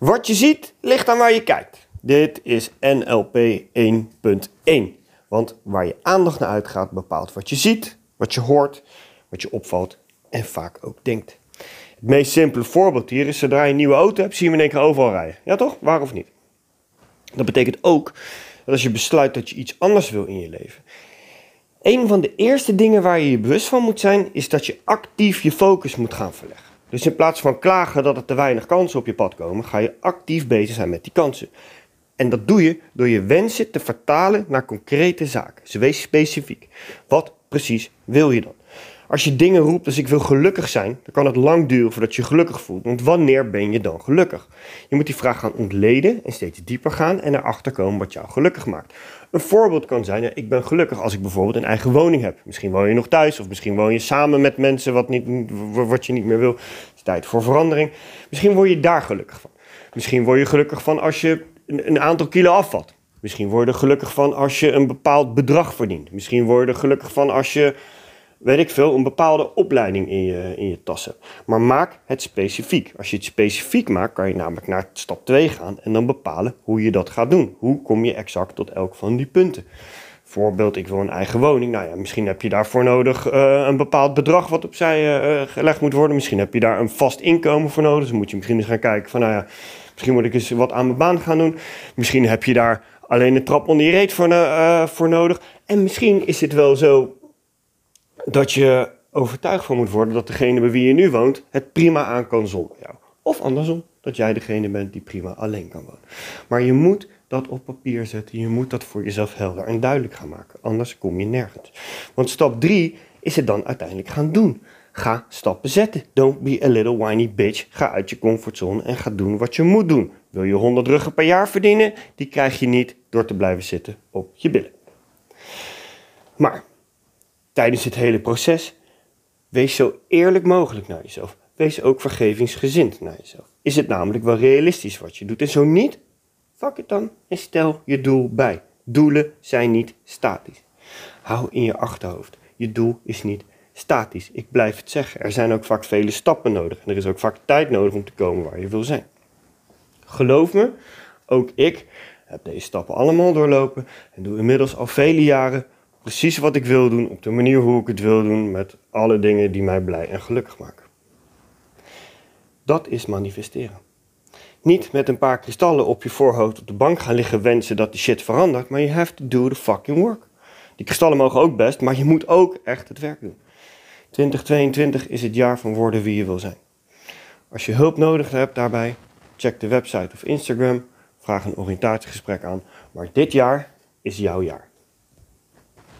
Wat je ziet ligt aan waar je kijkt. Dit is NLP 1.1. Want waar je aandacht naar uitgaat bepaalt wat je ziet, wat je hoort, wat je opvalt en vaak ook denkt. Het meest simpele voorbeeld hier is zodra je een nieuwe auto hebt, zie je hem in één keer overal rijden. Ja toch? Waar of niet? Dat betekent ook dat als je besluit dat je iets anders wil in je leven. Een van de eerste dingen waar je je bewust van moet zijn, is dat je actief je focus moet gaan verleggen. Dus in plaats van klagen dat er te weinig kansen op je pad komen, ga je actief bezig zijn met die kansen. En dat doe je door je wensen te vertalen naar concrete zaken. Dus wees specifiek. Wat precies wil je dan? Als je dingen roept als ik wil gelukkig zijn, dan kan het lang duren voordat je gelukkig voelt. Want wanneer ben je dan gelukkig? Je moet die vraag gaan ontleden en steeds dieper gaan en erachter komen wat jou gelukkig maakt. Een voorbeeld kan zijn, ik ben gelukkig als ik bijvoorbeeld een eigen woning heb. Misschien woon je nog thuis of misschien woon je samen met mensen wat, niet, wat je niet meer wil. Het is tijd voor verandering. Misschien word je daar gelukkig van. Misschien word je gelukkig van als je een, een aantal kilo afvalt. Misschien word je gelukkig van als je een bepaald bedrag verdient. Misschien word je gelukkig van als je weet ik veel, een bepaalde opleiding in je, in je tas. Maar maak het specifiek. Als je het specifiek maakt, kan je namelijk naar stap 2 gaan en dan bepalen hoe je dat gaat doen. Hoe kom je exact tot elk van die punten? Voorbeeld, ik wil een eigen woning. Nou ja, misschien heb je daarvoor nodig uh, een bepaald bedrag wat opzij uh, gelegd moet worden. Misschien heb je daar een vast inkomen voor nodig. Dus moet je misschien eens gaan kijken van, nou ja, misschien moet ik eens wat aan mijn baan gaan doen. Misschien heb je daar alleen een trap onder je reet voor, voor nodig. En misschien is het wel zo dat je overtuigd van moet worden dat degene bij wie je nu woont het prima aan kan zonder jou. Of andersom, dat jij degene bent die prima alleen kan wonen. Maar je moet dat op papier zetten. Je moet dat voor jezelf helder en duidelijk gaan maken. Anders kom je nergens. Want stap 3 is het dan uiteindelijk gaan doen. Ga stappen zetten. Don't be a little whiny bitch. Ga uit je comfortzone en ga doen wat je moet doen. Wil je 100 ruggen per jaar verdienen? Die krijg je niet door te blijven zitten op je billen. Maar tijdens het hele proces, wees zo eerlijk mogelijk naar jezelf. Wees ook vergevingsgezind naar jezelf. Is het namelijk wel realistisch wat je doet? En zo niet, fuck het dan en stel je doel bij. Doelen zijn niet statisch. Hou in je achterhoofd. Je doel is niet statisch. Ik blijf het zeggen. Er zijn ook vaak vele stappen nodig. En er is ook vaak tijd nodig om te komen waar je wil zijn. Geloof me, ook ik heb deze stappen allemaal doorlopen en doe inmiddels al vele jaren precies wat ik wil doen, op de manier hoe ik het wil doen, met alle dingen die mij blij en gelukkig maken. Dat is manifesteren. Niet met een paar kristallen op je voorhoofd op de bank gaan liggen wensen dat die shit verandert, maar je have to do the fucking work. Die kristallen mogen ook best, maar je moet ook echt het werk doen. 2022 is het jaar van worden wie je wil zijn. Als je hulp nodig hebt daarbij, check de website of Instagram, vraag een oriëntatiegesprek aan. Maar dit jaar is jouw jaar.